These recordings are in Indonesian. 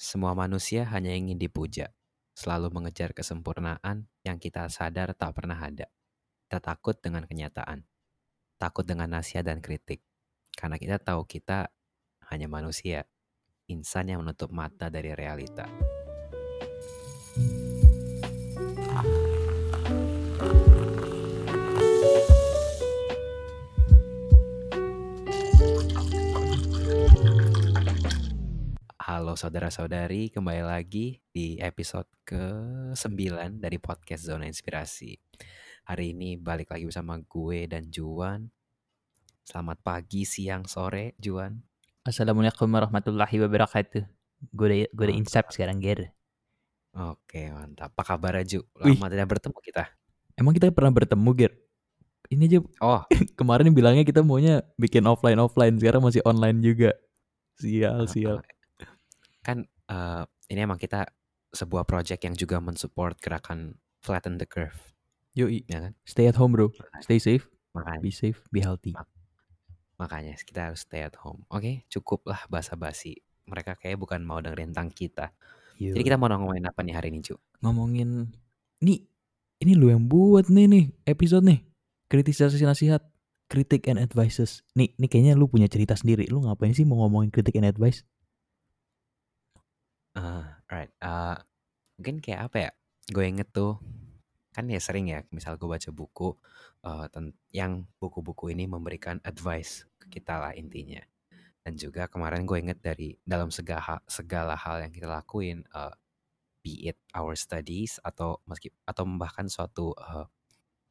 Semua manusia hanya ingin dipuja, selalu mengejar kesempurnaan yang kita sadar tak pernah ada. Kita takut dengan kenyataan, takut dengan nasihat dan kritik, karena kita tahu kita hanya manusia, insan yang menutup mata dari realita. Halo saudara-saudari, kembali lagi di episode ke-9 dari podcast Zona Inspirasi. Hari ini balik lagi bersama gue dan Juan. Selamat pagi, siang, sore, Juan. Assalamualaikum warahmatullahi wabarakatuh. Gue udah, gue udah insap sekarang, Ger. Oke, mantap. Apa kabar, Ju? Wih. Lama tidak bertemu kita. Emang kita pernah bertemu, Ger? Ini aja Oh, kemarin bilangnya kita maunya bikin offline-offline, sekarang masih online juga. Sial, sial. kan eh, ini emang kita sebuah project yang juga mensupport gerakan flatten the curve, Yoi, ya kan? stay at home, bro. Stay safe, Makanya, be safe, be healthy. makanya kita harus stay at home. Oke, cukuplah basa-basi. Mereka kayak bukan mau dengerin tentang kita. Yo. Jadi kita mau ngomongin apa nih hari ini, Ju? ngomongin nih, ini lu yang buat nih nih episode nih. Kritisasi nasihat, kritik and advices. Nih, nih kayaknya lu punya cerita sendiri. Lu ngapain sih mau ngomongin kritik and advice? Ah, right. Ah, mungkin kayak apa ya? Gue inget tuh kan ya sering ya, misal gue baca buku ten- yang buku-buku ini memberikan advice ke kita lah intinya. Dan juga kemarin gue inget dari dalam segala segala hal yang kita lakuin, eh, be it our studies atau meski atau bahkan suatu eh,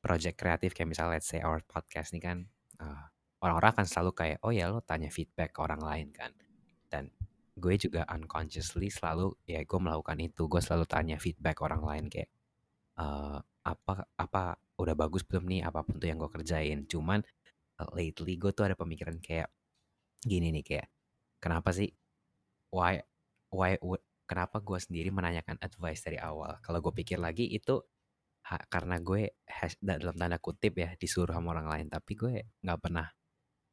project kreatif kayak misalnya let's say our podcast nih kan eh, orang-orang akan selalu kayak oh ya lo tanya feedback ke orang lain kan dan gue juga unconsciously selalu ya gue melakukan itu gue selalu tanya feedback orang lain kayak eh, apa apa udah bagus belum nih apa pun tuh yang gue kerjain? Cuman eh, lately gue tuh ada pemikiran kayak gini nih kayak kenapa sih why why would- kenapa gue sendiri menanyakan advice dari awal? Kalau gue pikir lagi itu ha- karena gue hash, dalam tanda kutip ya disuruh sama orang lain tapi gue nggak pernah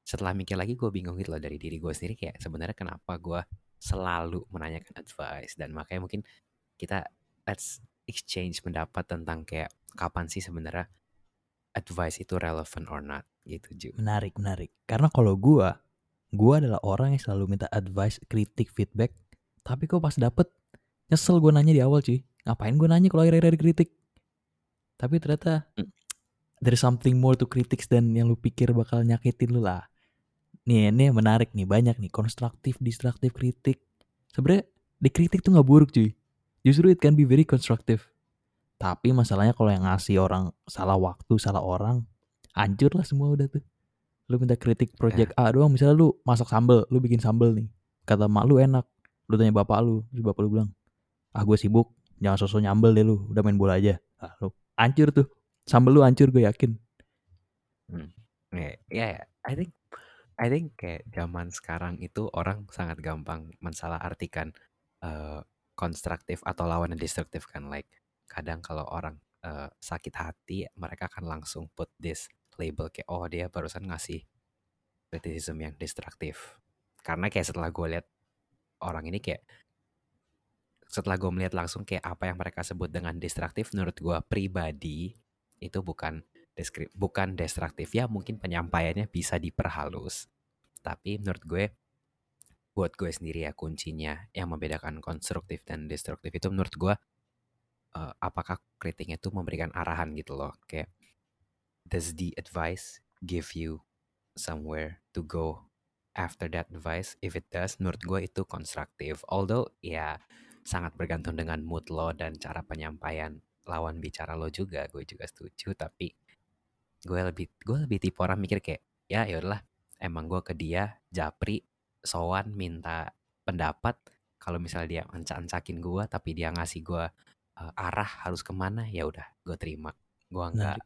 setelah mikir lagi gue bingung gitu loh dari diri gue sendiri kayak sebenarnya kenapa gue selalu menanyakan advice dan makanya mungkin kita let's exchange pendapat tentang kayak kapan sih sebenarnya advice itu relevant or not gitu Ju. Menarik, menarik. Karena kalau gua, gua adalah orang yang selalu minta advice, kritik, feedback. Tapi kok pas dapet, nyesel gua nanya di awal cuy. Ngapain gua nanya kalau akhir-akhir kritik? Tapi ternyata Hmm. there's something more to critics dan yang lu pikir bakal nyakitin lu lah. Nih, ini menarik nih, banyak nih. Konstruktif, destruktif, kritik. Sebenernya dikritik tuh gak buruk cuy. Justru it can be very constructive. Tapi masalahnya kalau yang ngasih orang salah waktu, salah orang, hancur lah semua udah tuh. Lu minta kritik project A doang, misalnya lu masak sambel, lu bikin sambel nih. Kata mak lu enak, lu tanya bapak lu, terus bapak lu bilang, ah gue sibuk, jangan sosok nyambel deh lu, udah main bola aja. Ah, lu hancur tuh, sambel lu hancur gue yakin. Ya, ya, I think I think kayak zaman sekarang itu orang sangat gampang mensalah artikan konstruktif atau lawan yang destruktif kan. Like kadang kalau orang eh, sakit hati mereka akan langsung put this label kayak oh dia barusan ngasih criticism yang destruktif. Karena kayak setelah gue lihat orang ini kayak setelah gue melihat langsung kayak apa yang mereka sebut dengan destruktif menurut gue pribadi itu bukan deskrip bukan destruktif ya mungkin penyampaiannya bisa diperhalus. Tapi menurut gue buat gue sendiri ya kuncinya yang membedakan konstruktif dan destruktif itu menurut gue eh, apakah kritiknya itu memberikan arahan gitu loh. Kayak does the advice give you somewhere to go after that advice? If it does menurut gue itu konstruktif. Although ya sangat bergantung dengan mood lo dan cara penyampaian lawan bicara lo juga. Gue juga setuju tapi gue lebih gue lebih tipe orang mikir kayak ya yaudahlah emang gue ke dia japri sowan minta pendapat. Kalau misalnya dia ancak-ancakin gue tapi dia ngasih gue eh, arah harus ke mana ya udah gue terima. Gue nggak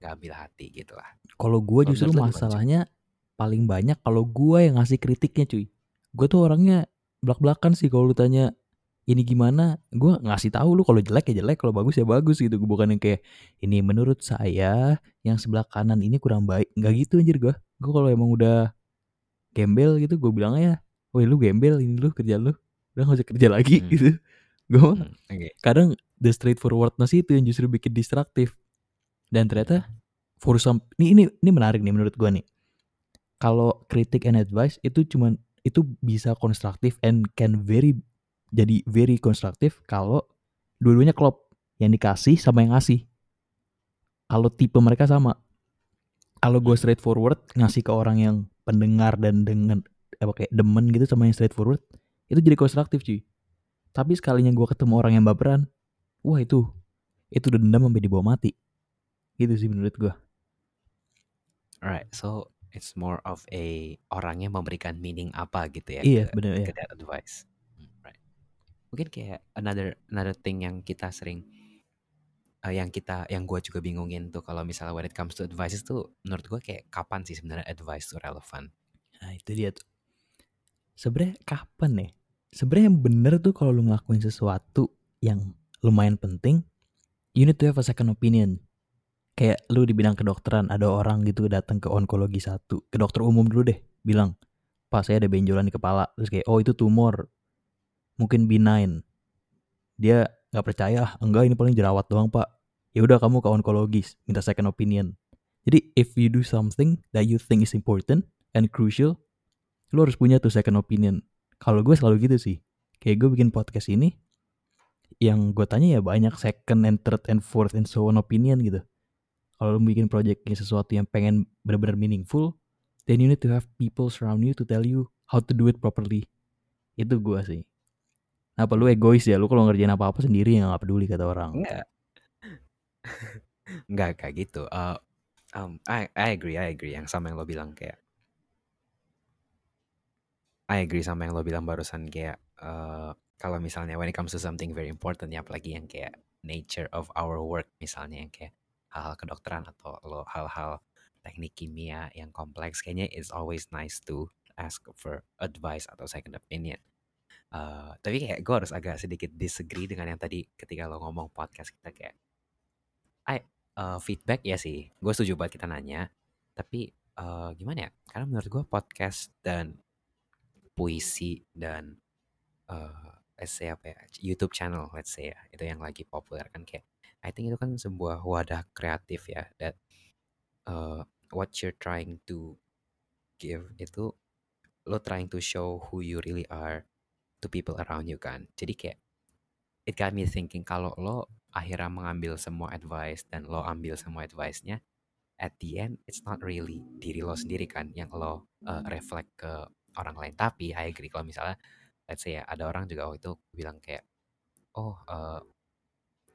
nggak ambil hati gitu lah. Kalau gue justru masalahnya paling banyak kalau gue yang ngasih kritiknya cuy. Gue tuh orangnya belak-belakan sih kalau lu tanya ini gimana, gue ngasih tahu lu kalau jelek ya jelek, kalau bagus ya bagus gitu. Gue bukan yang kayak ini menurut saya yang sebelah kanan ini kurang baik. Nggak gitu anjir gue. Gue kalau emang udah gembel gitu gue bilang ya, woi lu gembel ini lu kerja lu. udah gak usah kerja lagi Hmm. gitu gue Hmm, oke. kadang the straightforwardness itu yang justru bikin distraktif dan ternyata for some ini ini ini menarik nih menurut gue nih kalau kritik and advice itu cuman itu bisa konstruktif and can very jadi very konstruktif kalau dua-duanya klop yang dikasih sama yang ngasih. Kalau tipe mereka sama. Kalau gue Hmm. straightforward ngasih ke orang yang pendengar dan dengan apa kayak demen gitu sama yang straightforward itu jadi konstruktif cuy. Tapi sekalinya gue ketemu orang yang baperan wah itu itu dendam sampai dibawa mati. Gitu sih menurut gue Alright, so it's more of a orangnya memberikan meaning apa gitu ya iya ke, bener ya ke that advice. Mungkin kayak another another thing yang kita sering eh, yang kita yang gue juga bingungin tuh kalau misalnya when it comes to advice tuh menurut gue kayak kapan sih sebenarnya advice tuh relevan? nah itu dia tuh. Sebenarnya kapan nih sebenarnya yang bener tuh kalau lu ngelakuin sesuatu yang lumayan penting you need to have a second opinion. Kayak lu di bidang kedokteran ada orang gitu datang ke onkologi satu ke dokter umum dulu deh bilang pak saya ada benjolan di kepala. Terus kayak oh itu tumor mungkin benign. Dia nggak percaya "Ah, enggak ini paling jerawat doang pak. Ya udah kamu ke onkologis minta second opinion. Jadi if you do something that you think is important and crucial lu harus punya tuh second opinion. Kalau gue selalu gitu sih. Kayak gue bikin podcast ini yang gue tanya ya banyak second and third and fourth and so on opinion gitu. Kalau lu bikin projectnya sesuatu yang pengen benar-benar meaningful then you need to have people surround you to tell you how to do it properly. Itu gue sih apa lu egois ya lu kalau ngerjain apa-apa sendiri yang gak peduli kata orang Enggak. Enggak kayak gitu. Eh, um, I I agree, I agree yang sama yang lo bilang kayak I agree sama yang lo bilang barusan kayak eh, kalau misalnya when it comes to something very important ya apalagi yang kayak nature of our work misalnya yang kayak hal-hal kedokteran atau lo hal-hal teknik kimia yang kompleks kayaknya it's always nice to ask for advice atau second opinion. Eh, tapi kayak gue harus agak sedikit disagree dengan yang tadi ketika lo ngomong podcast kita kayak I eh, feedback ya sih gue setuju banget kita nanya tapi eh, gimana ya karena menurut gue podcast dan puisi dan let's say apa ya YouTube channel let's say ya itu yang lagi populer kan kayak I think itu kan sebuah wadah kreatif ya that uh, what you're trying to give itu lo trying to show who you really are to people around you kan. Jadi kayak it got me thinking kalau lo akhirnya mengambil semua advice dan lo ambil semua advice-nya at the end it's not really diri lo sendiri kan yang lo uh, reflect ke orang lain. Tapi I agree kalau misalnya let's say ya ada orang juga waktu itu bilang kayak oh uh,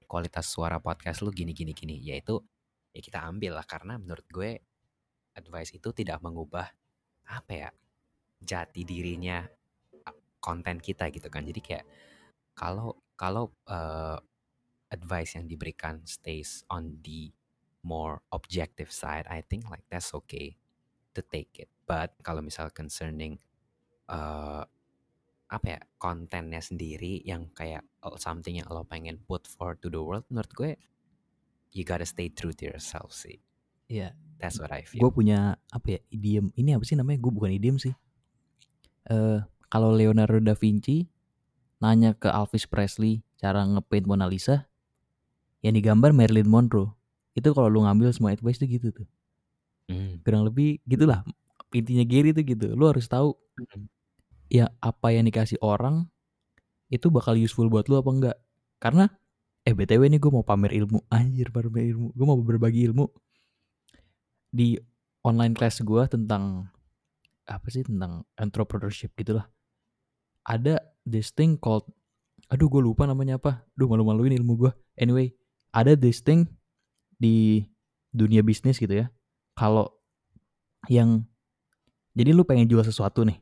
kualitas suara podcast lu gini gini gini. Yaitu ya kita ambil lah karena menurut gue advice itu tidak mengubah apa ya jati dirinya konten kita gitu kan. Jadi kayak kalau kalau uh, advice yang diberikan stays on the more objective side I think like that's okay to take it. But kalau misal concerning uh, apa ya kontennya sendiri yang kayak oh, something yang lo pengen put forward to the world menurut gue you gotta stay true to yourself sih. Iya. that's what I gue feel punya apa ya idiom ini apa sih namanya? Gue bukan idiom sih. Eh kalau Leonardo da Vinci nanya ke Elvis Presley cara ngepaint Mona Lisa yang digambar Marilyn Monroe. Itu kalau lu ngambil semua advice tuh gitu tuh. Hmm. kurang lebih gitulah. Intinya Gary tuh gitu. Lu harus tahu Hmm. ya apa yang dikasih orang itu bakal useful buat lu apa enggak. Karena eh btw nih gue mau pamer ilmu. Anjir pamer ilmu. Gue mau berbagi ilmu. Di online class gue tentang apa sih tentang entrepreneurship gitulah ada this thing called aduh gue lupa namanya apa. Duh malu-maluin ilmu gue anyway ada this thing di dunia bisnis gitu ya. Kalau yang jadi lu pengen jual sesuatu nih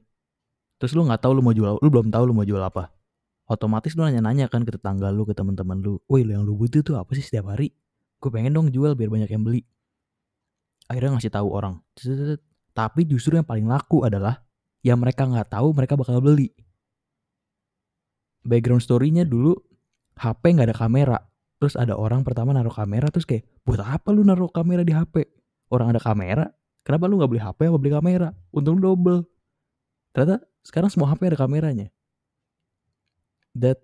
terus lu nggak tahu lu mau jual lu belum tahu lu mau jual apa. Otomatis lu nanya-nanya kan ke tetangga lu ke teman-teman lu. Woi lu yang lu butuh tuh apa sih setiap hari? Gue pengen dong jual biar banyak yang beli. Akhirnya ngasih tahu orang. Tapi justru yang paling laku adalah yang mereka nggak tahu mereka bakal beli background story-nya dulu HP nggak ada kamera terus ada orang pertama naruh kamera terus kayak buat apa lu naruh kamera di HP orang ada kamera kenapa lu nggak beli HP apa beli kamera untung double ternyata sekarang semua HP ada kameranya that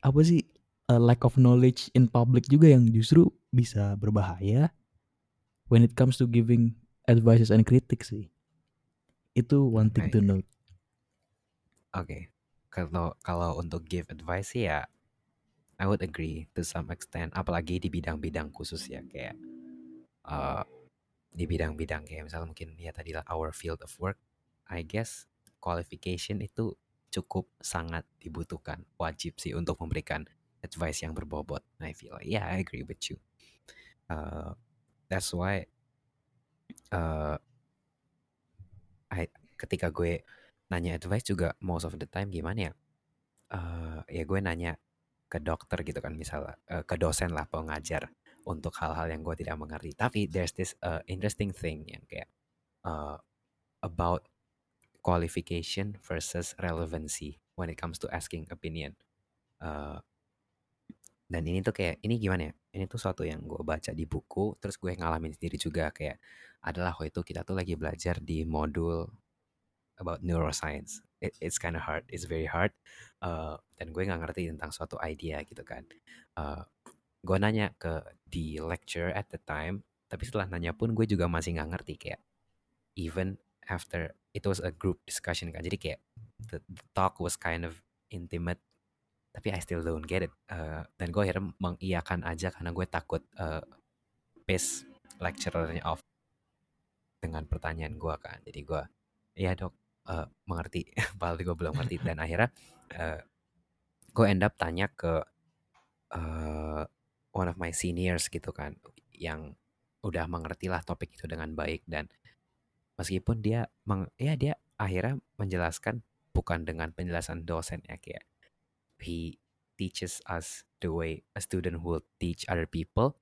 apa sih a lack of knowledge in public juga yang justru bisa berbahaya when it comes to giving advices and critics sih. Itu one thing to note. Oke. Kalau kalau untuk give advice ya I would agree to some extent apalagi di bidang-bidang khusus ya kayak uh, di bidang-bidang kayak misalnya mungkin ya tadi lah our field of work I guess qualification itu cukup sangat dibutuhkan wajib sih untuk memberikan advice yang berbobot I feel like yeah I agree with you. Uh, that's why uh, I ketika gue nanya advice juga most of the time gimana ya? Uh, ya gue nanya ke dokter gitu kan misalnya uh, ke dosen lah pengajar untuk hal-hal yang gue tidak mengerti. Tapi there's this uh, interesting thing yang kayak uh, about qualification versus relevancy when it comes to asking opinion. Uh, dan ini tuh kayak ini gimana ya? Ini tuh suatu yang gue baca di buku terus gue ngalamin sendiri juga kayak adalah waktu itu kita tuh lagi belajar di modul about neuroscience. It- it's kind of hard it's very hard uh, dan gue nggak ngerti tentang suatu idea gitu kan. Uh, gue nanya ke di lecture at the time tapi setelah nanya pun gue juga masih nggak ngerti kayak even after it was a group discussion kan. Jadi kayak the, the talk was kind of intimate tapi I still don't get it. Uh, dan gue akhirnya mengiyakan aja karena gue takut uh, pace lecturernya off dengan pertanyaan gue kan. Jadi gue iya dok uh, mengerti padahal gue belum ngerti dan akhirnya uh, gue end up tanya ke uh, one of my seniors gitu kan yang udah mengerti lah topik itu dengan baik dan meskipun dia meng, ya dia akhirnya menjelaskan bukan dengan penjelasan dosen ya kayak he teaches us the way a student will teach other people.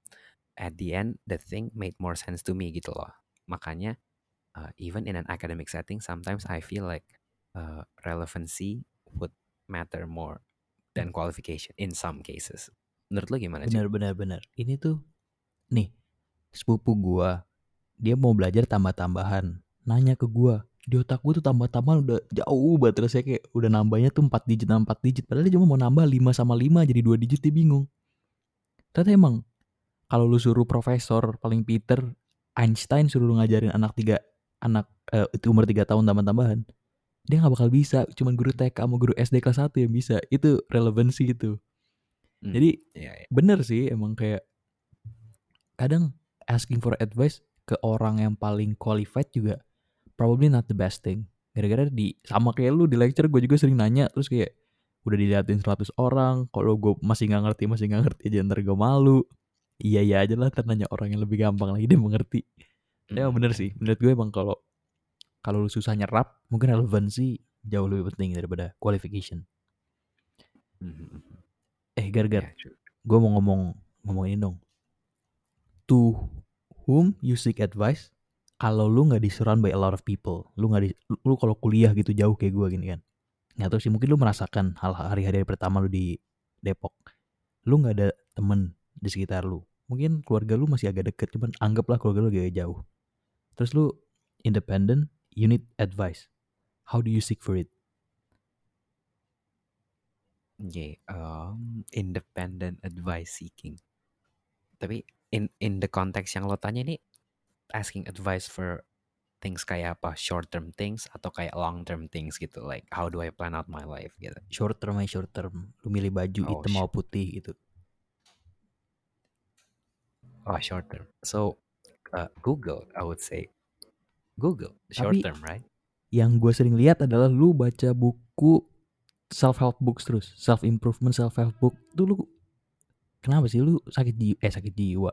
At the end the thing made more sense to me gitu loh. Makanya uh, even in an academic setting sometimes I feel like uh, relevancy would matter more than qualification in some cases menurut lo gimana? Benar benar benar. Ini tuh nih sepupu gua dia mau belajar tambah-tambahan. Nanya ke gua, di otak gua tuh tambah-tambahan udah jauh banget terus saya kayak udah nambahnya tuh 4 digit 4 digit padahal dia cuma mau nambah 5 sama 5 jadi 2 digit dia bingung. Ternyata emang kalau lu suruh profesor paling Peter Einstein suruh lu ngajarin anak tiga anak eh, itu umur 3 tahun tambah-tambahan dia nggak bakal bisa cuman guru TK sama guru SD kelas 1 yang bisa. Itu relevansi gitu. Hmm, jadi iya, iya. bener sih emang kayak kadang asking for advice ke orang yang paling qualified juga probably not the best thing. Gara-gara di sama kayak lu di lecture gue juga sering nanya terus kayak udah diliatin 100 orang kalau gue masih nggak ngerti masih nggak ngerti aja ntar gue malu. Iya iya aja lah ntar nanya orang yang lebih gampang lagi dia mengerti ya Mm, bener sih. Menurut gue emang kalau kalau lu susah nyerap mungkin relevansi jauh lebih penting daripada qualification. Mm, mm, mm, mm. eh gar-gar gue mau ngomong ngomong ini dong. To whom you seek advice kalau lu nggak di surround by a lot of people lu nggak di lu, lu kalau kuliah gitu jauh kayak gue gini kan. Nggak tahu sih mungkin lu merasakan hal hari-hari pertama lu di Depok. Lu nggak ada temen di sekitar lu. Mungkin keluarga lu masih agak deket cuman anggaplah keluarga lu agak jauh terus lu independent you need advice how do you seek for it Yeah, um, independent advice seeking. Tapi in in the context yang lo tanya nih, asking advice for things kayak apa? Short term things atau kayak long term things gitu? Like how do I plan out my life gitu? short term aja short term lu milih baju Oh, hitam mau putih gitu Oh, short term. So uh, Google, I would say Google short Tapi- term, right? yang gue sering lihat adalah lu baca buku self help books terus self improvement self help book tuh lu kenapa sih lu sakit jiwa eh sakit jiwa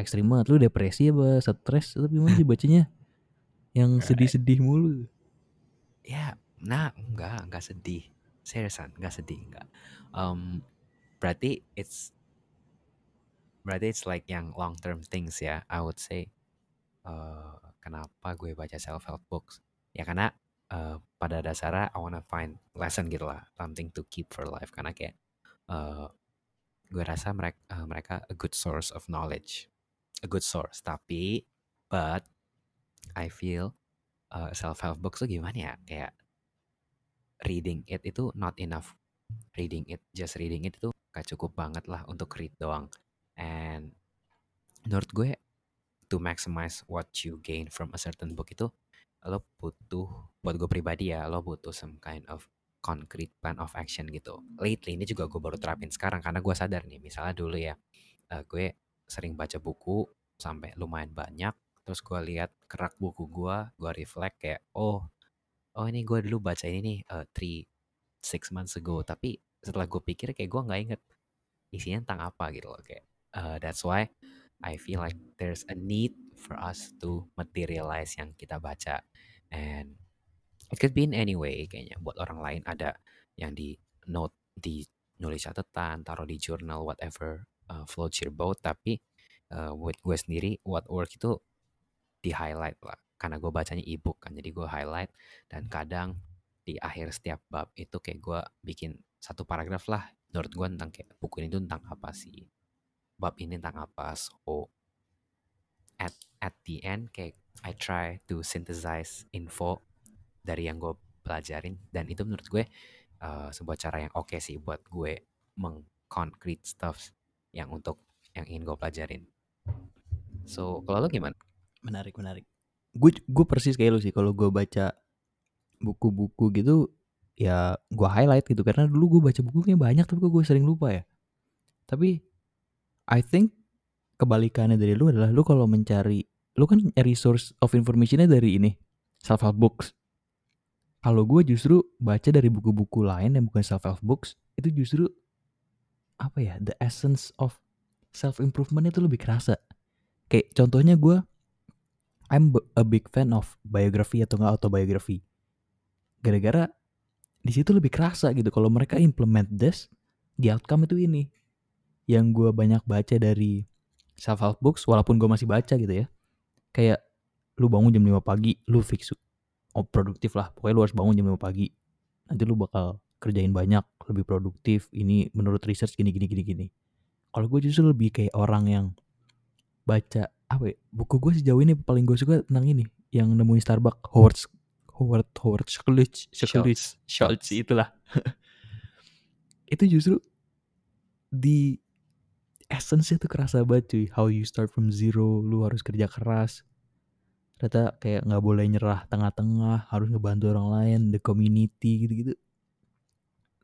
ekstrim banget lu depresi apa stres tapi gimana sih bacanya yang sedih-sedih mulu Ya, nah enggak, enggak sedih. Seriusan, enggak sedih, enggak. Um, berarti it's berarti it's like yang long term things ya. I would say uh, kenapa gue baca self help books? Ya karena uh, pada dasarnya I wanna find lesson gitu lah, something to keep for life. Karena kayak uh, gue rasa mereka mereka a good source of knowledge, a good source. Tapi but I feel uh, self help books tuh gimana ya? Kayak reading it itu not enough reading it, just reading it itu gak cukup banget lah untuk read doang. And menurut gue to maximize what you gain from a certain book itu lo butuh buat gue pribadi ya lo butuh some kind of concrete plan of action gitu. Lately ini juga gue baru terapin sekarang karena gue sadar nih misalnya dulu ya uh, gue sering baca buku sampai lumayan banyak terus gue lihat kerak buku gue gue reflect kayak oh oh ini gue dulu baca ini nih uh, three six months ago tapi setelah gue pikir kayak gue nggak inget isinya tentang apa gitu loh kayak uh, that's why I feel like there's a need for us to materialize yang kita baca. And it could be in any way kayaknya. Buat orang lain ada yang di note di nulis catatan taruh di journal whatever uh, floats your boat. Tapi uh, buat gue sendiri what work itu di highlight lah. Karena gue bacanya ebook kan jadi gue highlight. Dan kadang di akhir setiap bab itu kayak gue bikin satu paragraf lah. Menurut gue tentang kayak buku ini tuh tentang apa sih bab ini tentang apa so at at the end kayak I try to synthesize info dari yang gue pelajarin dan itu menurut gue uh, sebuah cara yang oke okay sih buat gue mengconcrete stuff yang untuk yang ingin gue pelajarin. So kalau lo gimana? Menarik menarik. Gue gue persis kayak lo sih kalau gue baca buku-buku gitu ya gue highlight gitu karena dulu gue baca bukunya banyak tapi gue sering lupa ya. Tapi I think kebalikannya dari lu adalah lu kalau mencari lu kan nyari source of informationnya dari ini self help books. Kalau gue justru baca dari buku-buku lain yang bukan self help books itu justru apa ya the essence of self improvement itu lebih kerasa. Kayak contohnya gue I'm a big fan of biography atau nggak autobiography gara-gara di situ lebih kerasa gitu kalau mereka implement this di outcome itu ini yang gue banyak baca dari self help books walaupun gue masih baca gitu ya. Kayak lu bangun jam 5 pagi lu fix oh, produktif lah. Pokoknya lu harus bangun jam 5 pagi. Nanti lu bakal kerjain banyak lebih produktif. Ini menurut research gini gini gini gini. Kalau gue justru lebih kayak orang yang baca apa ya buku gue sejauh ini paling gue suka tentang ini yang nemuin Starbucks Howard Howard Howard Schultz Schultz. Schultz itulah. Itu justru di essence itu kerasa banget cuy. How you start from zero lu harus kerja keras. Ternyata kayak nggak boleh nyerah tengah-tengah harus ngebantu orang lain the community gitu-gitu.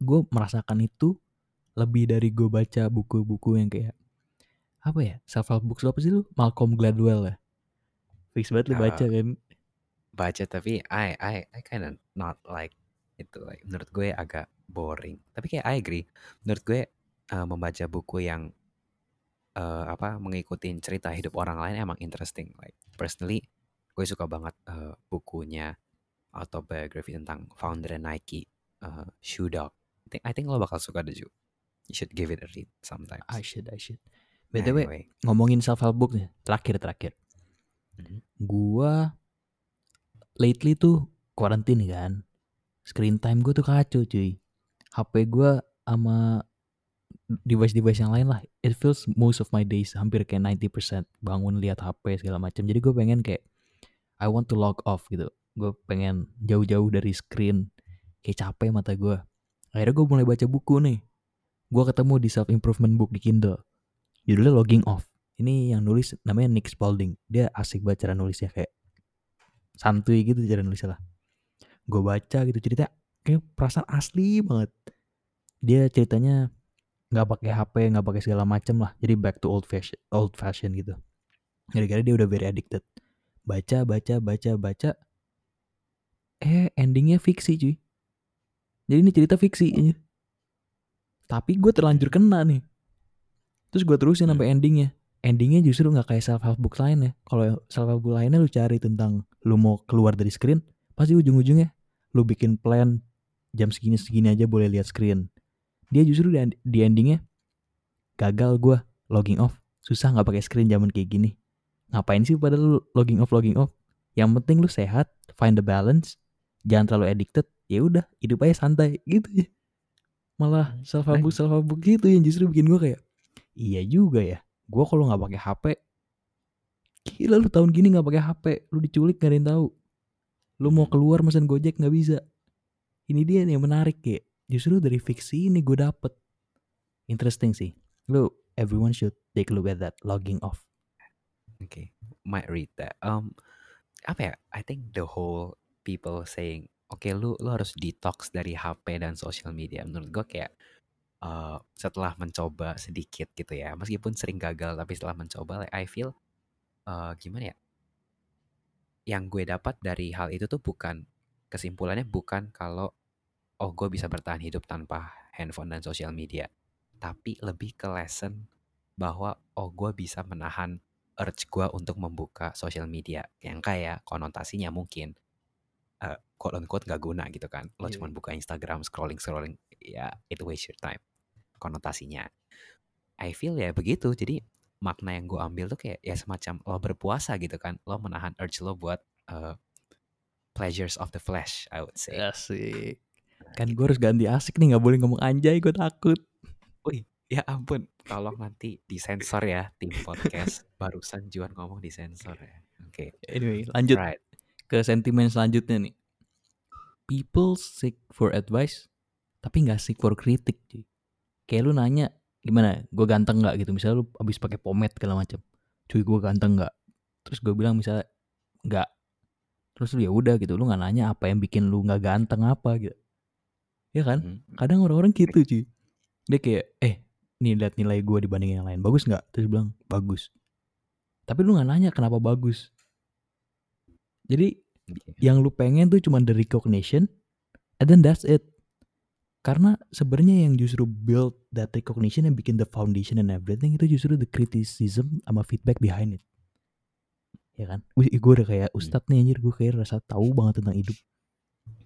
Gue merasakan itu lebih dari gue baca buku-buku yang kayak apa ya self help books apa sih lu? Malcolm Gladwell ya. Fix banget lu baca uh, kan baca tapi I I I kind of not like itu like menurut gue agak boring. Tapi kayak I agree. Menurut gue uh, membaca buku yang uh, apa mengikuti cerita hidup orang lain emang interesting. Like personally, gue suka banget uh, bukunya autobiography tentang founder Nike, uh, Shoe Dog. I think I think lo bakal suka deh Ju. You should give it a read sometimes. I should, I should. BTW, anyway. ngomongin self help book nih, terakhir terakhir. Mm-hmm. Gua lately tuh quarantine kan. Screen time gue tuh kacau cuy. HP gue sama device-device yang lain lah. It feels most of my days hampir kayak 90% bangun lihat HP segala macam jadi gue pengen kayak I want to log off gitu. Gue pengen jauh-jauh dari screen kayak capek mata gue akhirnya gue mulai baca buku nih. Gue ketemu di self improvement book di Kindle. Judulnya logging off. Ini yang nulis namanya Nick Spalding. Dia asik banget cara nulisnya kayak santuy gitu cara nulisnya lah. Gue baca gitu cerita kayak perasaan asli banget. Dia ceritanya nggak pakai HP nggak pakai segala macem lah. Jadi back to old fashion old fashion gitu. Gara-gara dia udah very addicted. Baca baca baca baca. Eh endingnya fiksi cuy. Jadi ini cerita fiksi aja tapi gue terlanjur kena nih. Terus gue terusin sampai endingnya. Endingnya justru nggak kayak self help book lain ya. Kalau self help book lainnya lu cari tentang lu mau keluar dari screen pasti ujung-ujungnya lu bikin plan jam segini segini aja boleh lihat screen dia justru di, di endingnya gagal gue logging off. Susah nggak pakai screen zaman kayak gini. Ngapain sih pada lu logging off logging off? Yang penting lu sehat find the balance jangan terlalu addicted ya udah hidup aja santai gitu ya. Malah self help self help gitu yang justru bikin gue kayak iya juga ya gue kalau nggak pakai HP gila lu tahun gini nggak pakai HP lu diculik gak ada yang tahu. Lu mau hmm. keluar mesen gojek nggak bisa. Ini dia nih yang menarik kayak justru dari fiksi ini gue dapet interesting sih lu everyone should take a look at that logging off Okay, might read that. Um, apa ya? I think the whole people saying, oke lu lu harus detox dari HP dan sosial media. Menurut gue kayak uh, setelah mencoba sedikit gitu ya, meskipun sering gagal, tapi setelah mencoba, like, I feel uh, gimana ya? Yang gue dapat dari hal itu tuh bukan kesimpulannya bukan kalau oh gue bisa bertahan hidup tanpa handphone dan sosial media, tapi lebih ke lesson bahwa oh gue bisa menahan urge gue untuk membuka sosial media yang kayak konotasinya mungkin uh, quote unquote gak guna gitu kan. Lo Iya. cuma buka Instagram scrolling scrolling ya it waste your time konotasinya. I feel ya begitu. Jadi makna yang gue ambil tuh kayak ya semacam lo berpuasa gitu kan. Lo menahan urge lo buat uh, pleasures of the flesh I would say. Asik kan gue harus ganti asik nih nggak boleh ngomong anjay gue takut. Wih, ya ampun, tolong nanti disensor ya tim podcast. Barusan Juan ngomong disensor ya. Oke, anyway lanjut right. ke sentimen selanjutnya nih. People seek for advice tapi nggak seek for kritik cuy. Kayak lu nanya gimana? Gue ganteng nggak? Gitu. Misalnya lu abis pakai pomade segala macam cuy gue ganteng nggak? Terus gue bilang misalnya nggak. Terus lu ya udah gitu lu nggak nanya apa yang bikin lu nggak ganteng apa gitu ya kan? Mhm. kadang orang-orang gitu cuy. Dia kayak eh nih lihat nilai gue dibandingin yang lain. Bagus nggak? Terus bilang bagus. Tapi lu nggak nanya kenapa bagus. Jadi yang lu pengen tuh cuma the recognition and then that's it. Karena sebenarnya yang justru build that recognition yang bikin the foundation and everything itu justru the criticism sama feedback behind it. Ya kan? Wih, gue udah kayak ustadz nih anjir. Gue kayak rasa tahu banget tentang hidup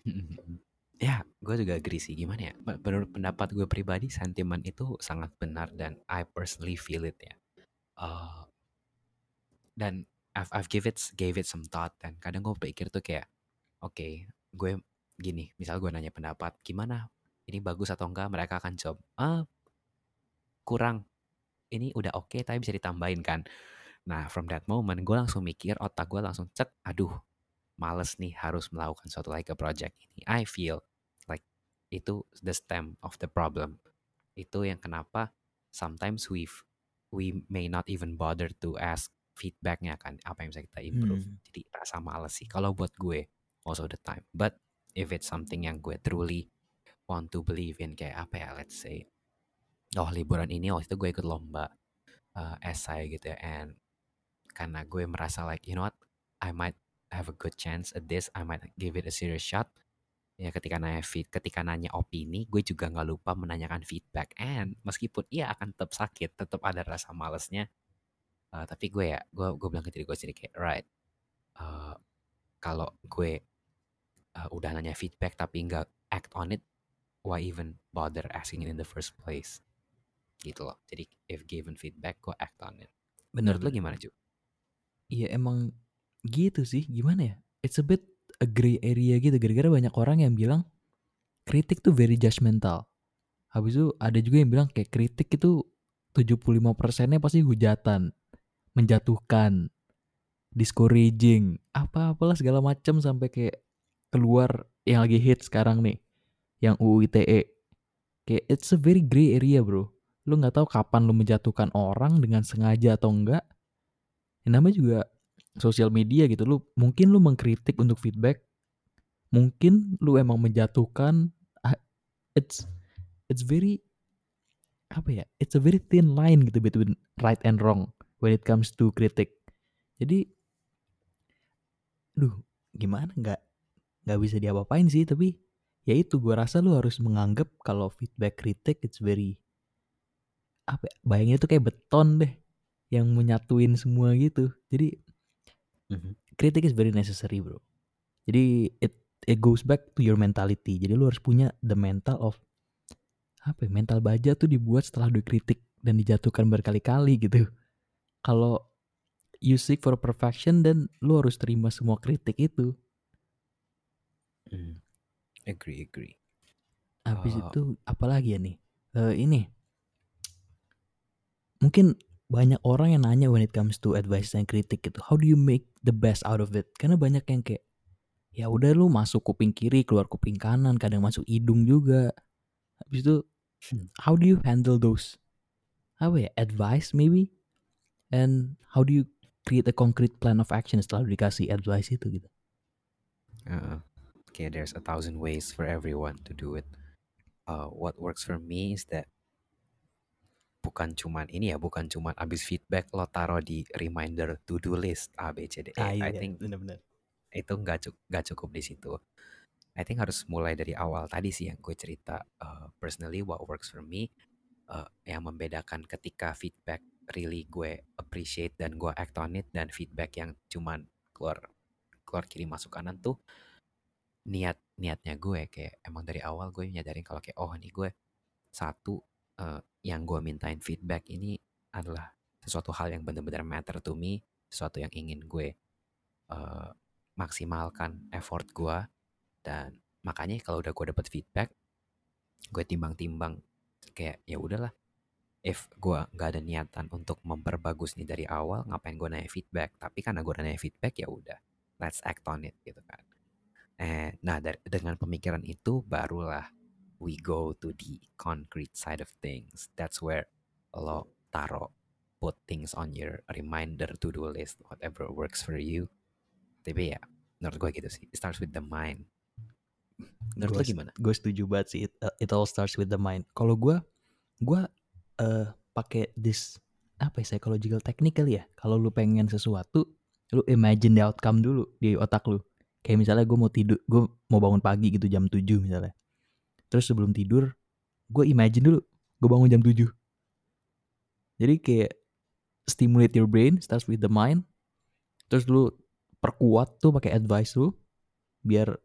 Ya, gue juga agree sih. Gimana ya? Me- Menurut pendapat gue pribadi, sentimen itu sangat benar dan I personally feel it ya. Uh, dan I've, I've give it gave it some thought dan kadang gue pikir tuh kayak, oke, gue gini, misal gue nanya pendapat, gimana? Ini bagus atau enggak? Mereka akan jawab, ah kurang. Ini udah oke tapi bisa ditambahin kan. Nah, from that moment gue langsung mikir, otak gue langsung cek, aduh, males nih harus melakukan suatu like a project ini. I feel itu the stem of the problem. Itu yang kenapa sometimes we we may not even bother to ask feedbacknya kan, apa yang bisa kita improve. Hmm. Jadi rasa males sih kalau buat gue most of the time. But if it's something yang gue truly want to believe in kayak apa ya, let's say, oh liburan ini waktu itu gue ikut lomba uh, essay gitu ya, and karena gue merasa like you know what, I might have a good chance at this, I might give it a serious shot. Ya ketika nanya feed, ketika nanya opini, gue juga nggak lupa menanyakan feedback. And meskipun iya akan tetap sakit, tetap ada rasa malesnya. uh, tapi gue ya, gue gue bilang ke diri gue sendiri kayak right. uh, kalau gue uh, udah nanya feedback tapi nggak act on it, why even bother asking it in the first place? Gitu loh. Jadi if given feedback, gue act on it. Menurut lo bener. gimana Ju? Iya emang gitu sih gimana ya it's a bit a gray area gitu. Gara-gara banyak orang yang bilang kritik tuh very judgmental habis itu ada juga yang bilang kayak kritik itu 75 persennya pasti hujatan menjatuhkan discouraging apa-apalah segala macam sampai kayak keluar yang lagi hit sekarang nih yang UU ITE kayak it's a very gray area bro. Lu nggak tahu kapan lu menjatuhkan orang dengan sengaja atau enggak. Yang namanya juga sosial media gitu lu mungkin lu mengkritik untuk feedback mungkin lu emang menjatuhkan ah, it's it's very apa ya it's a very thin line gitu between right and wrong when it comes to kritik. Jadi duh gimana nggak nggak bisa diapa-apain sih tapi ya itu gua rasa lu harus menganggap kalau feedback kritik it's very apa ya, bayangin itu kayak beton deh yang menyatuin semua gitu. Jadi Mhm. kritik is very necessary bro jadi it it goes back to your mentality jadi lu harus punya the mental of apa ya, mental baja tuh dibuat setelah dikritik dan dijatuhkan berkali-kali gitu kalau you seek for perfection dan lu harus terima semua kritik itu Hmm. Agree, agree. habis Oh. itu apalagi ya nih Eh, ini mungkin banyak orang yang nanya when it comes to advice dan kritik gitu. How do you make the best out of it? Karena banyak yang kayak ya udah lu masuk kuping kiri keluar kuping kanan kadang masuk hidung juga. Habis itu how do you handle those? Apa ya? Advice maybe? And how do you create a concrete plan of action setelah dikasih advice itu gitu? Uh, okay, there's a thousand ways for everyone to do it. Uh, what works for me is that bukan cuman ini ya, bukan cuman abis feedback lo taruh di reminder to do list A B C D E. I think bener-bener itu nggak cukup nggak cukup di situ. I think harus mulai dari awal tadi sih yang gue cerita. Uh, personally, what works for me uh, yang membedakan ketika feedback really gue appreciate dan gue act on it dan feedback yang cuman keluar keluar kiri masuk kanan tuh niat niatnya gue kayak emang dari awal gue nyadarin kalau kayak oh nih gue satu uh, yang gue mintain feedback ini adalah sesuatu hal yang benar-benar matter to me sesuatu yang ingin gue uh, maksimalkan effort gue dan makanya kalau udah gue dapet feedback gue timbang-timbang kayak ya udahlah if gue nggak ada niatan untuk memperbagus nih dari awal ngapain gue nanya feedback? Tapi karena gue nanya feedback ya udah let's act on it gitu kan. Eh nah dari, dengan pemikiran itu barulah we go to the concrete side of things. That's where lo taro put things on your reminder to do list whatever works for you. Tapi ya menurut gue gitu sih. It starts with the mind. Menurut lo gimana? gue setuju banget sih. It, uh, it all starts with the mind. Kalau gue gue uh, pakai this apa ya psychological technical ya? Kalau lu pengen sesuatu lu imagine the outcome dulu di otak lu. Kayak misalnya gue mau tidur gue mau bangun pagi gitu jam 7 misalnya terus sebelum tidur gue imagine dulu gue bangun jam 7 jadi kayak stimulate your brain starts with the mind. Terus lu perkuat tuh pakai advice lu biar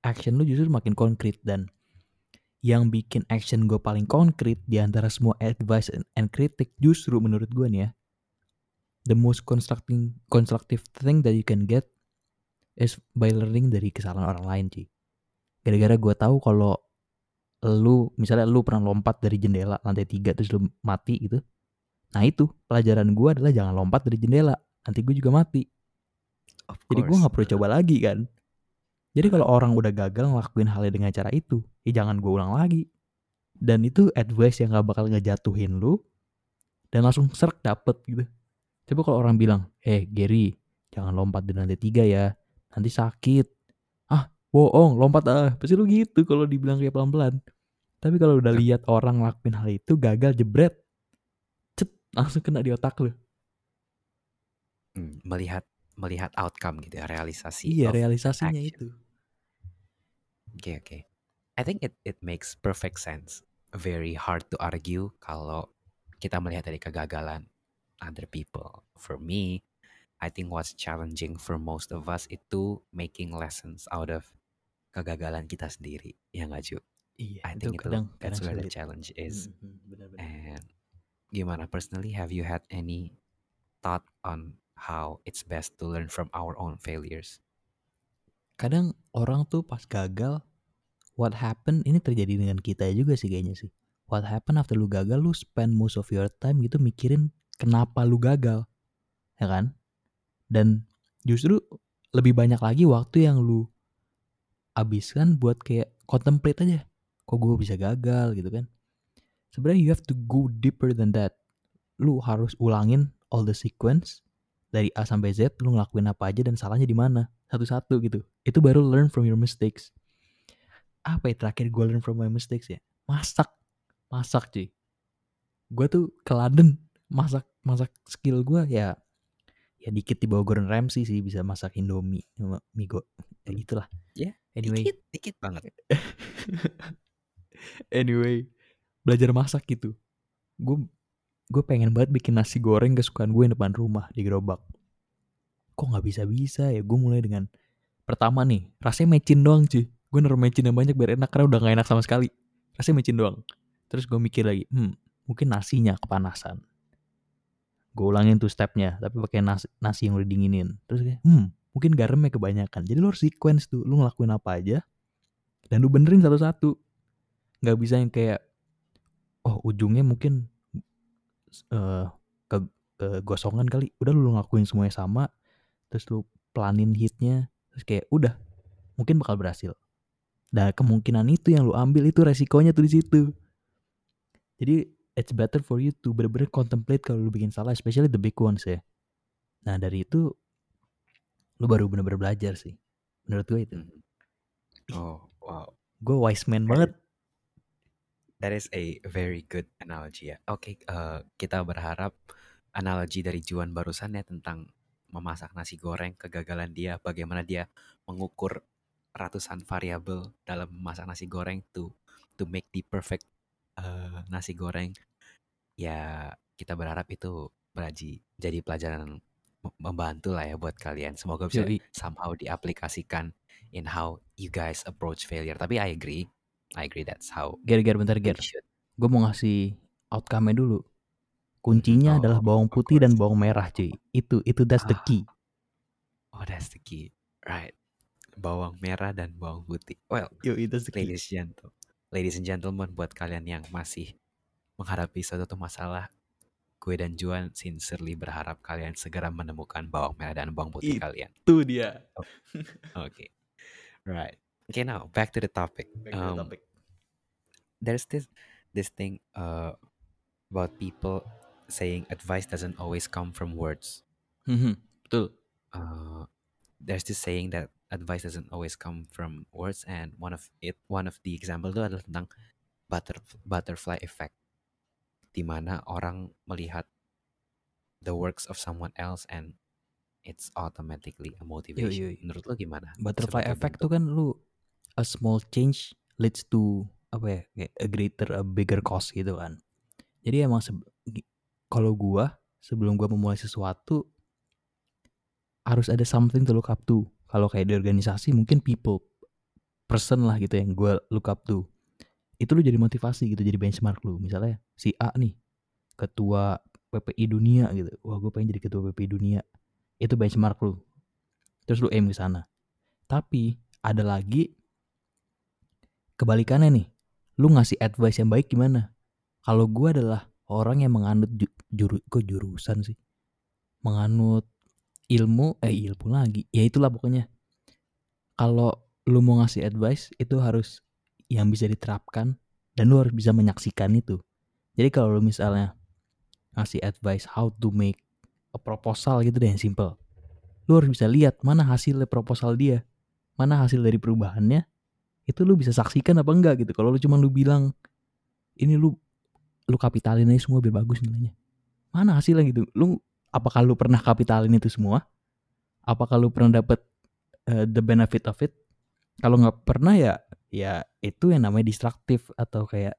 action lu justru makin konkret. Dan yang bikin action gue paling konkret di antara semua advice and, and kritik justru menurut gue nih ya the most constructing constructive thing that you can get is by learning dari kesalahan orang lain sih gara-gara gue tahu kalau lu misalnya lu pernah lompat dari jendela lantai tiga terus lu mati gitu. Nah itu pelajaran gue adalah jangan lompat dari jendela nanti gue juga mati. Of jadi gue nggak perlu coba lagi kan? Jadi kalau orang udah gagal ngelakuin halnya dengan cara itu ya jangan gue ulang lagi. Dan itu advice yang gak bakal ngejatuhin lu dan langsung serk dapet gitu. Coba kalau orang bilang eh Gary jangan lompat dari lantai tiga ya nanti sakit bohong lompat ah pasti lu gitu kalau dibilang kayak pelan-pelan tapi kalau udah lihat orang ngelakuin hal itu gagal jebret cet langsung kena di otak lu Hmm, melihat melihat outcome gitu ya realisasi iya realisasinya action. itu Oke oke. I think it it makes perfect sense. Very hard to argue kalau kita melihat dari kegagalan other people. For me, I think what's challenging for most of us itu making lessons out of kegagalan kita sendiri. Ya nggak Ju? iya I itu think itu kadang that's kadang where the challenge is. Mhm, benar-benar. And gimana personally have you had any thought on how it's best to learn from our own failures? kadang orang tuh pas gagal what happen ini terjadi dengan kita juga sih kayaknya sih what happen after lu gagal lu spend most of your time gitu mikirin kenapa lu gagal ya kan dan justru lebih banyak lagi waktu yang lu habiskan buat kayak contemplate aja kok gue bisa gagal gitu kan. Sebenarnya you have to go deeper than that. Lu harus ulangin all the sequence dari A sampai Z lu ngelakuin apa aja dan salahnya di mana satu-satu gitu. Itu baru learn from your mistakes. Apa ya terakhir gue learn from my mistakes ya? Masak. Masak cuy. Gue tuh ke London masak masak skill gue ya ya dikit di bawah Gordon Ramsay sih bisa masak Indomie sama mie go ya, Hmm. itulah Ya, anyway. Dikit, dikit banget. anyway belajar masak gitu. Gue gue pengen banget bikin nasi goreng kesukaan gue yang depan rumah di gerobak. Kok nggak bisa bisa ya? Gue mulai dengan pertama nih rasanya mecin doang cuy. Gue naruh mecin yang banyak biar enak karena udah nggak enak sama sekali. Rasanya mecin doang. Terus gue mikir lagi hmm mungkin nasinya kepanasan gue ulangin tuh stepnya tapi pakai nasi, nasi yang udah dinginin. Terus kayak hmm mungkin garamnya kebanyakan. Jadi lu harus sequence tuh lu ngelakuin apa aja dan lu benerin satu-satu. Nggak bisa yang kayak oh ujungnya mungkin eh ke kegosongan kali. Udah lu ngelakuin semuanya sama terus lu planin hitnya terus kayak udah mungkin bakal berhasil. Nah kemungkinan itu yang lu ambil itu resikonya tuh di situ. Jadi it's better for you to bener-bener contemplate kalau lu bikin salah, especially the big ones ya. Nah dari itu lu baru bener-bener belajar sih. Menurut gue itu. Mhm. Oh, wow. Gue wise man That banget. that is a very good analogy ya. Oke, eh, kita berharap analogi dari Juan barusan ya tentang memasak nasi goreng, kegagalan dia, bagaimana dia mengukur ratusan variabel dalam memasak nasi goreng to to make the perfect eh, nasi goreng. Ya, kita berharap itu beraji jadi pelajaran mem- membantu lah ya buat kalian. Semoga bisa Yoi. somehow diaplikasikan in how you guys approach failure. Tapi I agree, I agree that's how Ger, ger, bentar, ger. Gue mau ngasih outcome-nya dulu. Kuncinya Oh, adalah bawang putih dan bawang merah cuy. Itu, itu that's the Ah. key. Oh, that's the key. Right. Bawang merah dan bawang putih. Well, Yoi, that's the key. ladies and gentle, ladies and gentlemen, buat kalian yang masih menghadapi suatu masalah, gue dan Juan sincerely berharap kalian segera menemukan bawang merah dan bawang putih It- kalian. Itu dia. Okay. Right. Okay, now back to the topic. Um, There's this this thing uh, about people saying advice doesn't always come from words. Mhm, Betul. uh, there's this saying that advice doesn't always come from words and one of it one of the example itu adalah tentang butter, butterfly effect di mana orang melihat the works of someone else and it's automatically a motivation. yoi. Menurut lo gimana? Butterfly Sebagai effect bentuk- tuh kan lu a small change leads to apa ya kayak a greater a bigger cost gitu kan. Jadi emang kalau gua sebelum gua memulai sesuatu harus ada something to look up to. Kalau kayak di organisasi mungkin people person lah gitu yang gua look up to. Itu lu jadi motivasi gitu jadi benchmark lu. Misalnya si A nih ketua PPI dunia gitu. Wah, gue pengen jadi ketua PPI dunia. Itu benchmark lu. Terus lu aim ke sana. Tapi ada lagi kebalikannya nih. Lu ngasih advice yang baik gimana? Kalau gue adalah orang yang menganut ju- juru kok jurusan sih. Menganut ilmu eh ilmu lagi. Ya itulah pokoknya. Kalau lu mau ngasih advice itu harus yang bisa diterapkan dan lu harus bisa menyaksikan itu. Jadi kalau lu misalnya ngasih advice how to make a proposal gitu deh yang simple. Lu harus bisa lihat mana hasilnya proposal dia, mana hasil dari perubahannya. Itu lu bisa saksikan apa enggak gitu. Kalau lu cuma lu bilang ini lu lu kapitalin aja semua biar bagus nilainya. Mana hasilnya gitu? Lu apakah lu pernah kapitalin itu semua? Apakah lu pernah dapat uh, the benefit of it? Kalau nggak pernah ya ya itu yang namanya destruktif atau kayak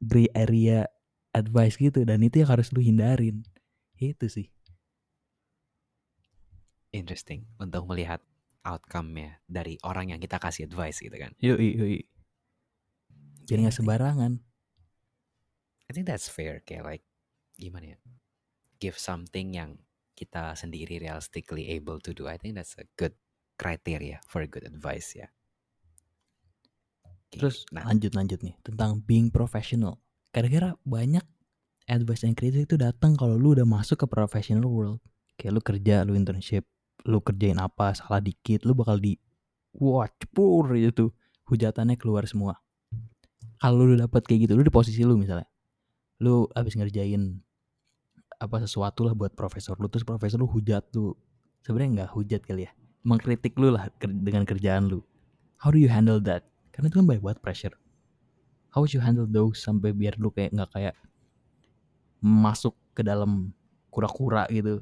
gray area advice gitu dan itu yang harus lu hindarin. Itu sih. interesting untuk melihat outcome-nya dari orang yang kita kasih advice gitu kan. Yoi, yoi. Jadi Yeah, nggak sembarangan. I think that's fair kayak like gimana ya? Give something yang kita sendiri realistically able to do. I think that's a good criteria for good advice ya. Oke, Terus nah, lanjut lanjut nih tentang being professional. Kira-kira banyak advice yang kritis itu datang kalau lu udah masuk ke professional world. Kayak lu kerja, lu internship, lu kerjain apa salah dikit, lu bakal di wah cepur gitu. Hujatannya keluar semua. Kalau lu dapet kayak gitu, lu di posisi lu misalnya. Lu abis ngerjain apa sesuatu lah buat profesor lu terus profesor lu hujat lu sebenarnya nggak hujat kali ya mengkritik lu lah dengan kerjaan lu how do you handle that karena itu kan banyak banget pressure. How would you handle those sampai biar lu kayak nggak kayak masuk ke dalam kura-kura gitu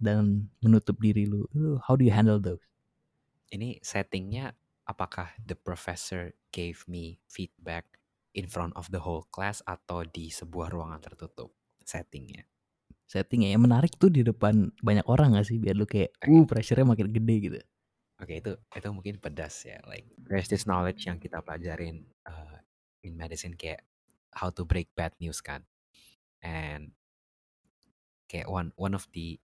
dan menutup diri lu. How do you handle those? Ini settingnya apakah the professor gave me feedback in front of the whole class atau di sebuah ruangan tertutup settingnya? settingnya yang menarik tuh di depan banyak orang gak sih? Biar lu kayak uh pressure-nya makin gede gitu Oke itu itu mungkin pedas ya. Like there's this knowledge yang kita pelajarin uh, in medicine kayak how to break bad news kan. And kayak one one of the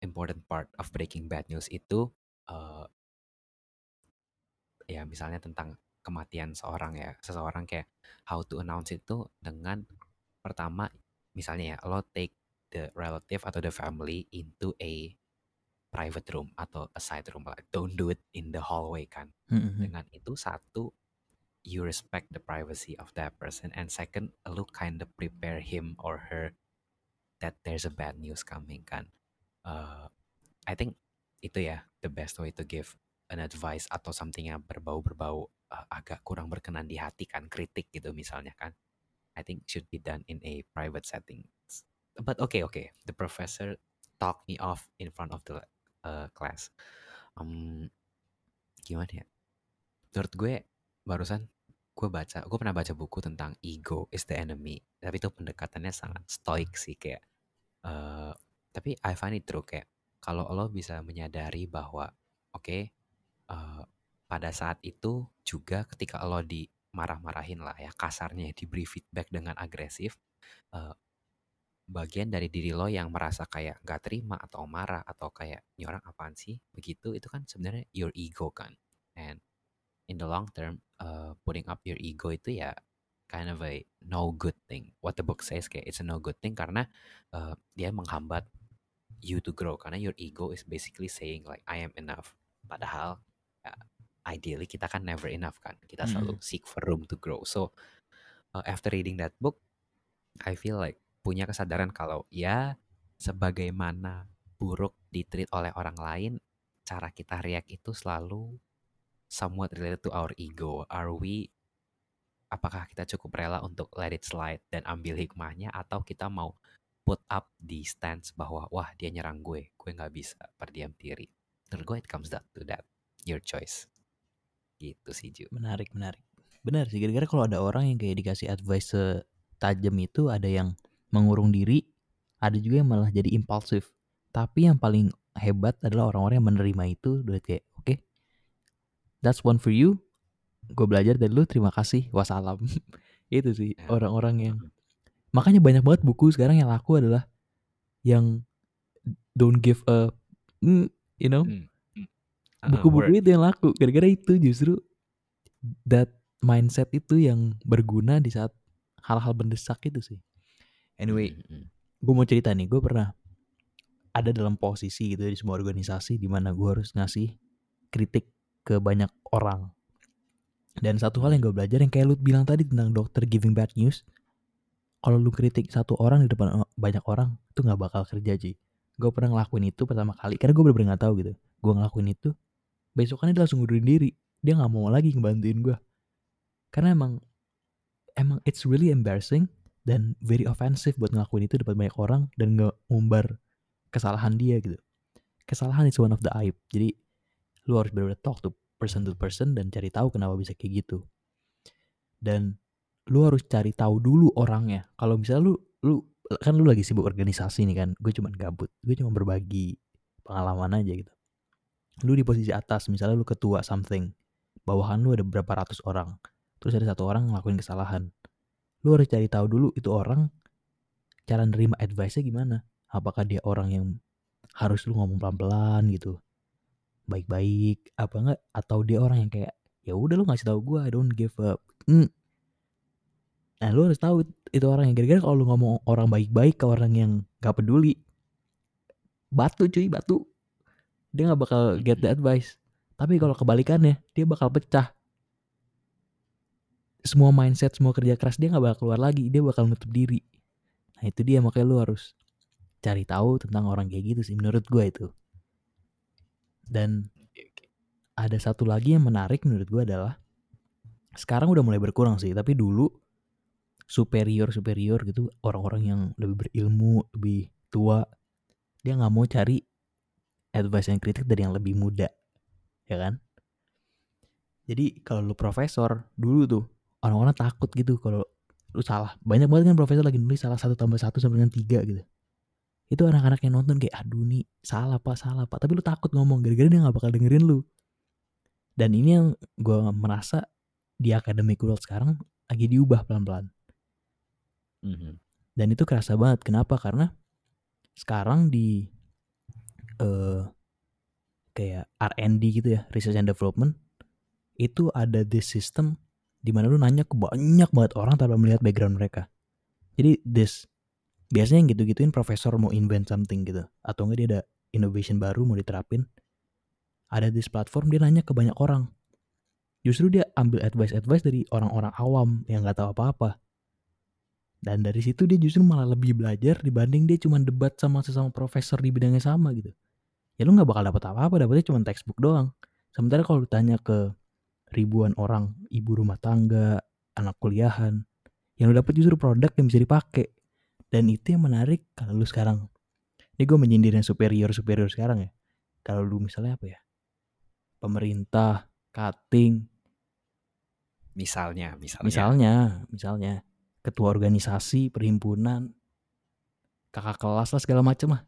important part of breaking bad news itu uh, ya misalnya tentang kematian seorang ya seseorang kayak how to announce itu dengan pertama misalnya ya lo take the relative atau the family into a private room atau a side room like don't do it in the hallway kan. Mhm. dengan itu satu you respect the privacy of that person and second lu kind of prepare him or her that there's a bad news coming kan. Uh, I think itu ya the best way to give an advice atau something yang berbau-berbau uh, agak kurang berkenan di hati kan kritik gitu misalnya kan. I think should be done in a private setting. But okay okay the professor talk me off in front of the uh, class um, gimana ya? Menurut gue barusan gue baca gue pernah baca buku tentang ego is the enemy. Tapi itu pendekatannya sangat stoik sih kayak uh, tapi I find it true kayak kalau lo bisa menyadari bahwa oke okay, uh, pada saat itu juga ketika lo dimarah-marahin lah ya kasarnya diberi feedback dengan agresif uh, bagian dari diri lo yang merasa kayak gak terima atau marah atau kayak ini orang apaan sih? Begitu itu kan sebenarnya your ego kan. And in the long term uh, putting up your ego itu ya kind of a no good thing. What the book says kayak it's a no good thing karena uh, dia menghambat you to grow. Karena your ego is basically saying like I am enough. Padahal uh, ideally kita kan never enough kan. Kita selalu seek for room to grow. So uh, after reading that book I feel like punya kesadaran kalau ya sebagaimana buruk ditreat oleh orang lain cara kita react itu selalu somewhat related to our ego. Are we apakah kita cukup rela untuk let it slide dan ambil hikmahnya atau kita mau put up di stance bahwa wah dia nyerang gue gue nggak bisa berdiam diri. Menurut gue it comes down to that your choice. Gitu sih Ju. Menarik menarik. Benar sih kira-kira kalau ada orang yang kayak dikasih advice tajam itu ada yang mengurung diri, ada juga yang malah jadi impulsif. Tapi yang paling hebat adalah orang-orang yang menerima itu udah kayak oke, okay, that's one for you. Gue belajar dari lu, terima kasih, wassalam. itu sih Ya. orang-orang yang makanya banyak banget buku sekarang yang laku adalah yang don't give a mm, you know Hmm. Hmm. Uh, buku-buku itu yang laku gara-gara itu justru that mindset itu yang berguna di saat hal-hal mendesak itu sih anyway Hmm, hmm, gue mau cerita nih gue pernah ada dalam posisi gitu di sebuah organisasi di mana gue harus ngasih kritik ke banyak orang. Dan satu hal yang gue belajar yang kayak lu bilang tadi tentang dokter giving bad news kalau lu kritik satu orang di depan o- banyak orang itu nggak bakal kerja sih gue pernah ngelakuin itu pertama kali karena gue bener-bener nggak tahu gitu. Gue ngelakuin itu besokannya dia langsung ngundurin diri. Dia nggak mau lagi ngebantuin gue karena emang emang it's really embarrassing dan very offensive buat ngelakuin itu depan banyak orang dan nggak ngumbar kesalahan dia gitu. Kesalahan is one of the aib jadi lu harus benar-benar talk to person to person dan cari tahu kenapa bisa kayak gitu. Dan lu harus cari tahu dulu orangnya. Kalau misalnya lu lu kan lu lagi sibuk organisasi nih kan gue cuma gabut gue cuma berbagi pengalaman aja gitu. Lu di posisi atas misalnya lu ketua something bawahan lu ada berapa ratus orang terus ada satu orang ngelakuin kesalahan lu harus cari tahu dulu itu orang cara nerima advice-nya gimana. Apakah dia orang yang harus lu ngomong pelan-pelan gitu baik-baik apa enggak? Atau dia orang yang kayak ya udah lu ngasih tahu gue I don't give up. Hmm. nah lu harus tahu itu orang yang gara-gara kalau lu ngomong orang baik-baik ke orang yang gak peduli batu cuy batu. Dia nggak bakal get the advice. Tapi kalau kebalikannya dia bakal pecah semua mindset semua kerja keras dia nggak bakal keluar lagi. Dia bakal nutup diri. Nah itu dia. Makanya lu harus cari tahu tentang orang kayak gitu sih menurut gue itu. Dan ada satu lagi yang menarik menurut gue adalah sekarang udah mulai berkurang sih. Tapi dulu superior superior gitu orang-orang yang lebih berilmu lebih tua dia nggak mau cari advice yang kritik dari yang lebih muda ya kan? Jadi kalau lu profesor dulu tuh orang-orang takut gitu kalau lu salah. Banyak banget kan profesor lagi nulis salah satu tambah satu sama dengan tiga gitu. Itu anak-anak yang nonton kayak aduh nih salah pak salah pak. Tapi lu takut ngomong gara-gara dia nggak bakal dengerin lu. Dan ini yang gue merasa di academic world sekarang lagi diubah pelan-pelan. Mhm. dan itu kerasa banget. Kenapa? Karena sekarang di eh kayak R&D gitu ya research and development itu ada this system di mana lu nanya ke banyak banget orang tanpa melihat background mereka. Jadi this biasanya yang gitu-gituin profesor mau invent something gitu atau enggak dia ada innovation baru mau diterapin ada di platform dia nanya ke banyak orang. Justru dia ambil advice-advice dari orang-orang awam yang nggak tahu apa-apa. Dan dari situ dia justru malah lebih belajar dibanding dia cuma debat sama sesama profesor di bidangnya sama gitu. Ya lu nggak bakal dapat apa-apa dapetnya cuma textbook doang. Sementara kalau ditanya ke ribuan orang ibu rumah tangga anak kuliahan yang lu dapet justru produk yang bisa dipakai dan itu yang menarik kalau lu sekarang. Ini gue menyindir yang superior superior sekarang ya. Kalau lu misalnya apa ya? Pemerintah cutting. Misalnya, misalnya. misalnya misalnya. Ketua organisasi perhimpunan kakak kelas lah segala macam lah.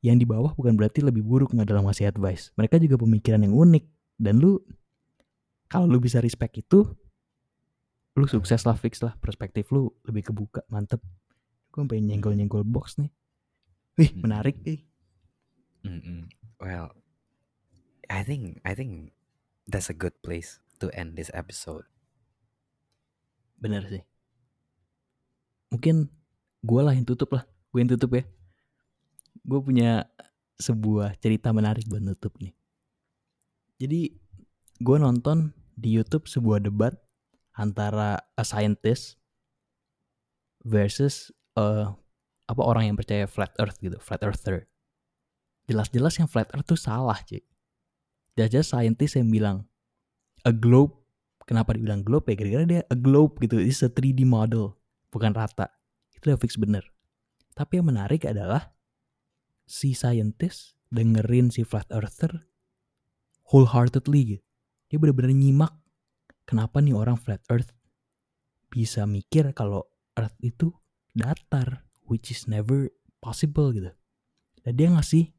Yang di bawah bukan berarti lebih buruk nggak dalam ngasih advice. Mereka juga pemikiran yang unik. Dan lu kalau lu bisa respect itu lu sukses lah fix lah. Perspektif lu lebih kebuka mantep. Gue pengen nyenggol nyenggol box nih. Wih Hmm. menarik nih Mm-mm. Well, I think I think that's a good place to end this episode. bener sih. Mungkin gue lah yang tutup lah. Gue yang tutup ya. Gue punya sebuah cerita menarik buat nutup nih. Jadi gue nonton di YouTube sebuah debat antara a scientist versus eh, apa orang yang percaya flat earth gitu flat earther. Jelas-jelas yang flat earth tuh salah cuy. Jelas-jelas scientist yang bilang a globe kenapa dibilang globe ya? Kira-kira dia a globe gitu is a 3D model bukan rata. Itu udah fix bener. Tapi yang menarik adalah si scientist dengerin si flat earther wholeheartedly gitu dia bener-bener nyimak kenapa nih orang flat earth bisa mikir kalau earth itu datar which is never possible gitu. Dan dia ngasih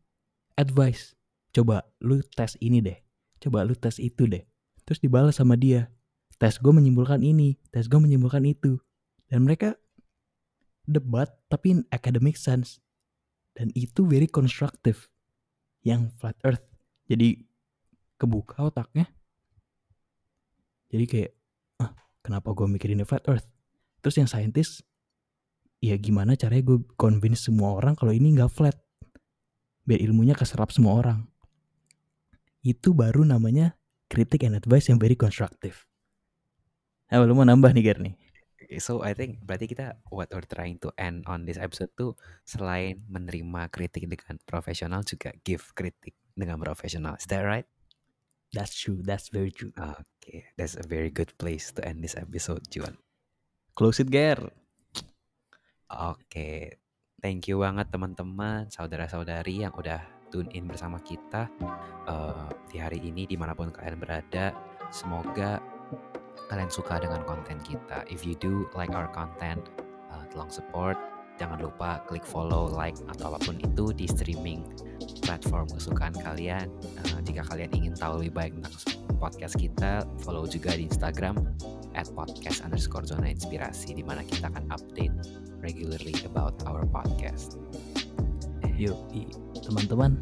advice coba lu tes ini deh coba lu tes itu deh. Terus dibalas sama dia tes gue menyimpulkan ini tes gue menyimpulkan itu. Dan mereka debat tapi in academic sense. Dan itu very constructive yang flat earth. Jadi kebuka otaknya jadi kayak ah kenapa gue mikirin flat earth? Terus yang scientist ya gimana caranya gue convince semua orang kalau ini nggak flat? Biar ilmunya keserap semua orang. Itu baru namanya kritik and advice yang very constructive. Nah lu mau nambah nih Ger nih? So I think berarti kita what we're trying to end on this episode tuh selain menerima kritik dengan profesional juga give kritik dengan profesional. Is that right? That's true that's very true Okay, that's a very good place to end this episode, Juan. close it Ger Oke, thank you banget teman-teman, saudara-saudari yang udah tune in bersama kita eh, di hari ini di mana pun kalian berada. Semoga kalian suka dengan konten kita. If you do like our content, uh, tolong support. Jangan lupa klik follow, like atau apa pun itu di streaming platform kesukaan kalian. Uh, jika kalian ingin tahu lebih baik tentang podcast kita, follow juga di Instagram at podcast underscore zona inspirasi di mana kita akan update regularly about our podcast. Yuk, teman-teman.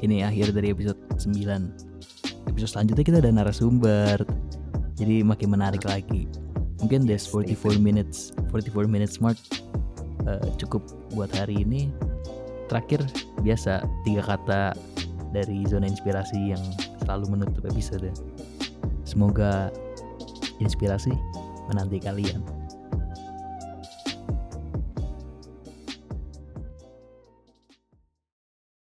Ini akhir dari episode 9. Episode selanjutnya kita ada narasumber. Jadi makin menarik lagi. Mungkin stay 44 minutes, 44 minutes mark eh, cukup buat hari ini. Terakhir biasa tiga kata dari zona inspirasi yang selalu menutup episode. Semoga inspirasi menanti kalian.